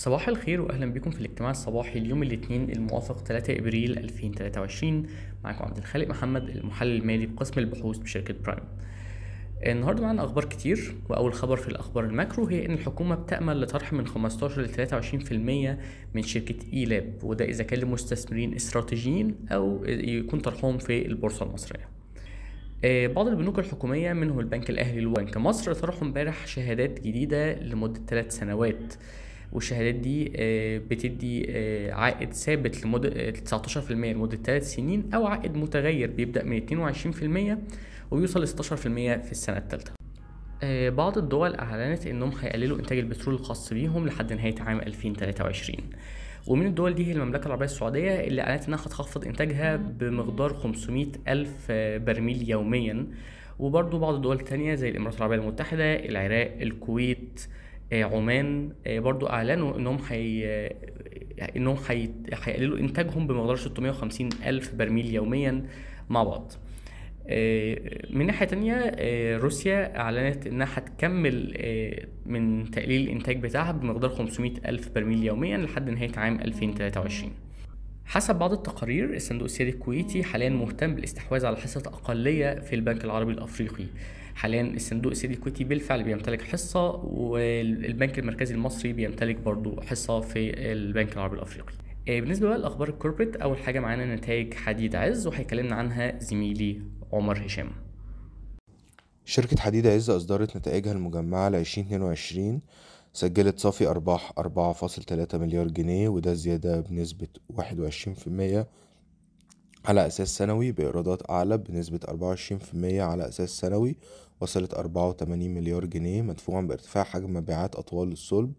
صباح الخير واهلا بكم في الاجتماع الصباحي اليوم الاثنين الموافق 3 إبريل 2023 معكم عبد الخالق محمد المحلل المالي بقسم البحوث بشركة برايم. النهارده معانا أخبار كتير وأول خبر في الأخبار ال macro هي إن الحكومة بتأمل لطرح من 15 ل 23% من شركة ELAB وده إذا كان لمستثمرين استراتيجيين أو يكون طرحهم في البورصة المصرية. آه، بعض البنوك الحكومية منهم البنك الأهلي وبنك مصر طرحوا امبارح شهادات جديدة لمدة ثلاث سنوات. والشهادات دي آه، بتدي آه، عائد ثابت لمدة 19% لمدة 3 سنين أو عائد متغير بيبدأ من 22% وبيوصل ل 16% في السنة الثالثة. بعض الدول أعلنت إنهم هيقللوا إنتاج البترول الخاص بيهم لحد نهاية عام 2023 ومن الدول دي هي المملكة العربية السعودية اللي أعلنت إنها هتخفض إنتاجها بمقدار 500 ألف برميل يوميا وبرضو بعض الدول التانية زي الإمارات العربية المتحدة العراق الكويت عمان برضو أعلنوا إنهم حي... إنهم حي... هيقللوا إنتاجهم بمقدار 650 ألف برميل يوميا مع بعض. من ناحية تانية روسيا أعلنت إنها هتكمل من تقليل الإنتاج بتاعها بمقدار 500 ألف برميل يوميا لحد نهاية عام 2023 حسب بعض التقارير الصندوق السيادي الكويتي حاليا مهتم بالاستحواذ على حصة أقلية في البنك العربي الأفريقي. حاليا الصندوق السيادي الكويتي بالفعل بيمتلك حصة والبنك المركزي المصري بيمتلك برضو حصة في البنك العربي الأفريقي. بالنسبة بقى لأخبار الكوربريت أول حاجة معانا نتائج حديد عز وهيكلمنا عنها زميلي عمر هشام. شركة حديد عز أصدرت نتائجها المجمعة ل 2022 سجلت صافي أرباح 4.3 مليار جنيه وده زيادة بنسبة 21% على أساس سنوي بإيرادات أعلى بنسبة 24% على أساس سنوي وصلت 84 مليار جنيه مدفوعا بارتفاع حجم مبيعات أطوال الصلب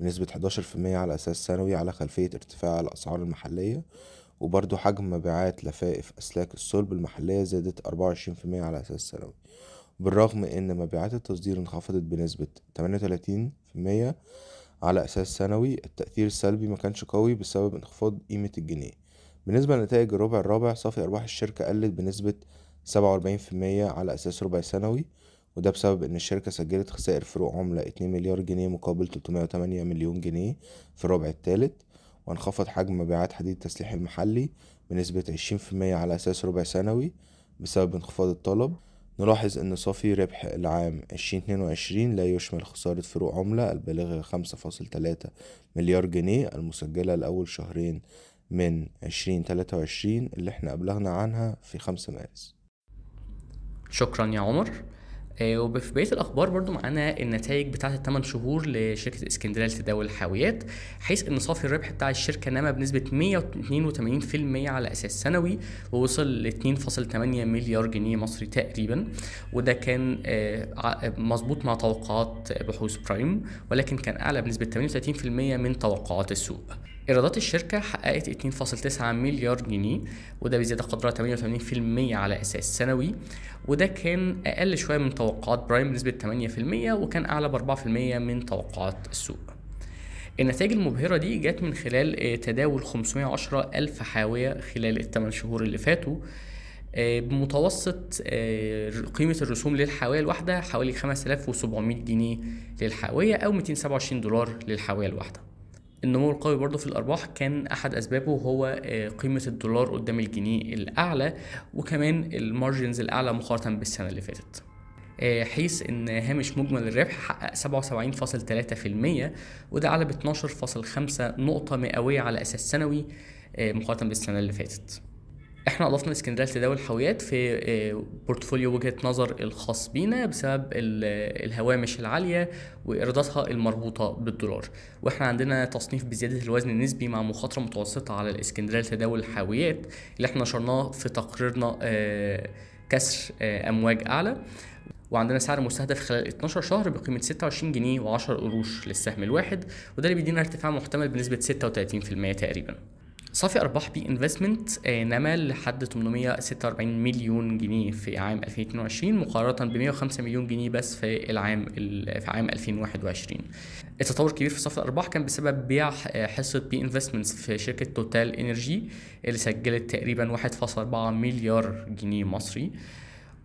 بنسبة 11% على أساس سنوي على خلفية ارتفاع الأسعار المحلية. وبرضو حجم مبيعات لفائف أسلاك الصلب المحلية زادت 24% على أساس سنوي. بالرغم إن مبيعات التصدير انخفضت بنسبة 38% على أساس سنوي التأثير السلبي مكانش قوي بسبب انخفاض قيمة الجنيه. بالنسبة لنتائج الربع الرابع صافي أرباح الشركة قلت بنسبة 47% على أساس ربع سنوي وده بسبب إن الشركة سجلت خسائر فروق عملة 2 مليار جنيه مقابل 308 مليون جنيه في الربع الثالث وانخفض حجم مبيعات حديد التسليح المحلي بنسبة 20% على أساس ربع سنوي بسبب انخفاض الطلب. نلاحظ أن صافي ربح العام 2022 لا يشمل خسارة فروق عملة البالغة 5.3 مليار جنيه المسجلة لأول شهرين من 2023 اللي إحنا أبلغنا عنها في 5 مارس. شكرا يا عمر. وفي بقية الأخبار برضو معانا النتائج بتاعة الثمان شهور لشركة اسكندرية لتداول الحاويات حيث إن صافي الربح بتاع الشركة نما بنسبة 182% على أساس سنوي ووصل ل 2.8 مليار جنيه مصري تقريبا. وده كان مظبوط مع توقعات بحوث برايم ولكن كان أعلى بنسبة 38% من توقعات السوق. إيرادات الشركة حققت 2.9 مليار جنيه وده بزيادة قدرها 88% على أساس سنوي وده كان أقل شوية من توقعات برايم بنسبة 8% وكان أعلى ب 4% من توقعات السوق. النتائج المبهرة دي جت من خلال تداول 510 ألف حاوية خلال الثمان شهور اللي فاتوا بمتوسط قيمة الرسوم للحاوية الواحدة حوالي 5700 جنيه للحاوية أو 227 دولار للحاوية الواحدة. النمو القوي برضه في الأرباح كان أحد أسبابه هو قيمة الدولار قدام الجنيه الأعلى وكمان المارجنز الأعلى مقارنة بالسنة اللي فاتت حيث إن هامش مجمل الربح حقق 77.3% وده أعلى ب 12.5 نقطة مئوية على أساس سنوي مقارنة بالسنة اللي فاتت. إحنا اضفنا اسكندرية لتداول الحاويات في بورتفوليو وجهة نظر الخاص بينا بسبب الهوامش العالية وإيراداتها المربوطة بالدولار. وإحنا عندنا تصنيف بزيادة الوزن النسبي مع مخاطرة متوسطة على الاسكندرية لتداول الحاويات اللي إحنا نشرناه في تقريرنا كسر أمواج أعلى. وعندنا سعر مستهدف خلال 12 شهر بقيمة 26 جنيه و10 قروش للسهم الواحد وده اللي بيدينا ارتفاع محتمل بنسبة 36% تقريبا. صافي أرباح B Investments نما لحد 846 مليون جنيه في عام 2022 مقارنة ب 105 مليون جنيه بس في العام في عام 2021 التطور الكبير في صافي الأرباح كان بسبب بيع حصة B Investments في شركة TotalEnergies اللي سجلت تقريبا 1.4 مليار جنيه مصري.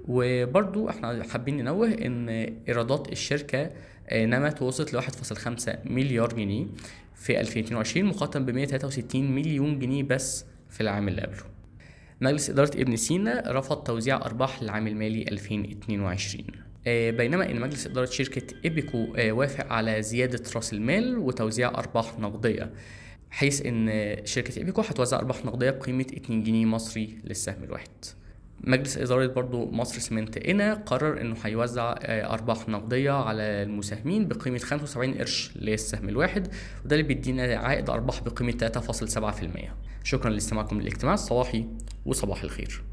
وبرضو إحنا حابين ننوه ان ايرادات الشركة آه، نمت ووصلت ل 1.5 مليار جنيه في 2022 مقارنة ب 163 مليون جنيه بس في العام اللي قبله. مجلس إدارة ابن سينا رفض توزيع أرباح للعام المالي 2022 آه، بينما إن مجلس إدارة شركة إيبيكو آه، وافق على زيادة رأس المال وتوزيع أرباح نقدية حيث إن شركة إيبيكو هتوزع أرباح نقدية بقيمة 2 جنيه مصري للسهم الواحد. مجلس إدارة برضو مصر سمنت إنا قرر إنه هيوزع آه، أرباح نقدية على المساهمين بقيمة 75 قرش للسهم الواحد وده اللي بيدينا عائد أرباح بقيمة 3.7% شكرا لاستماعكم للاجتماع الصباحي وصباح الخير.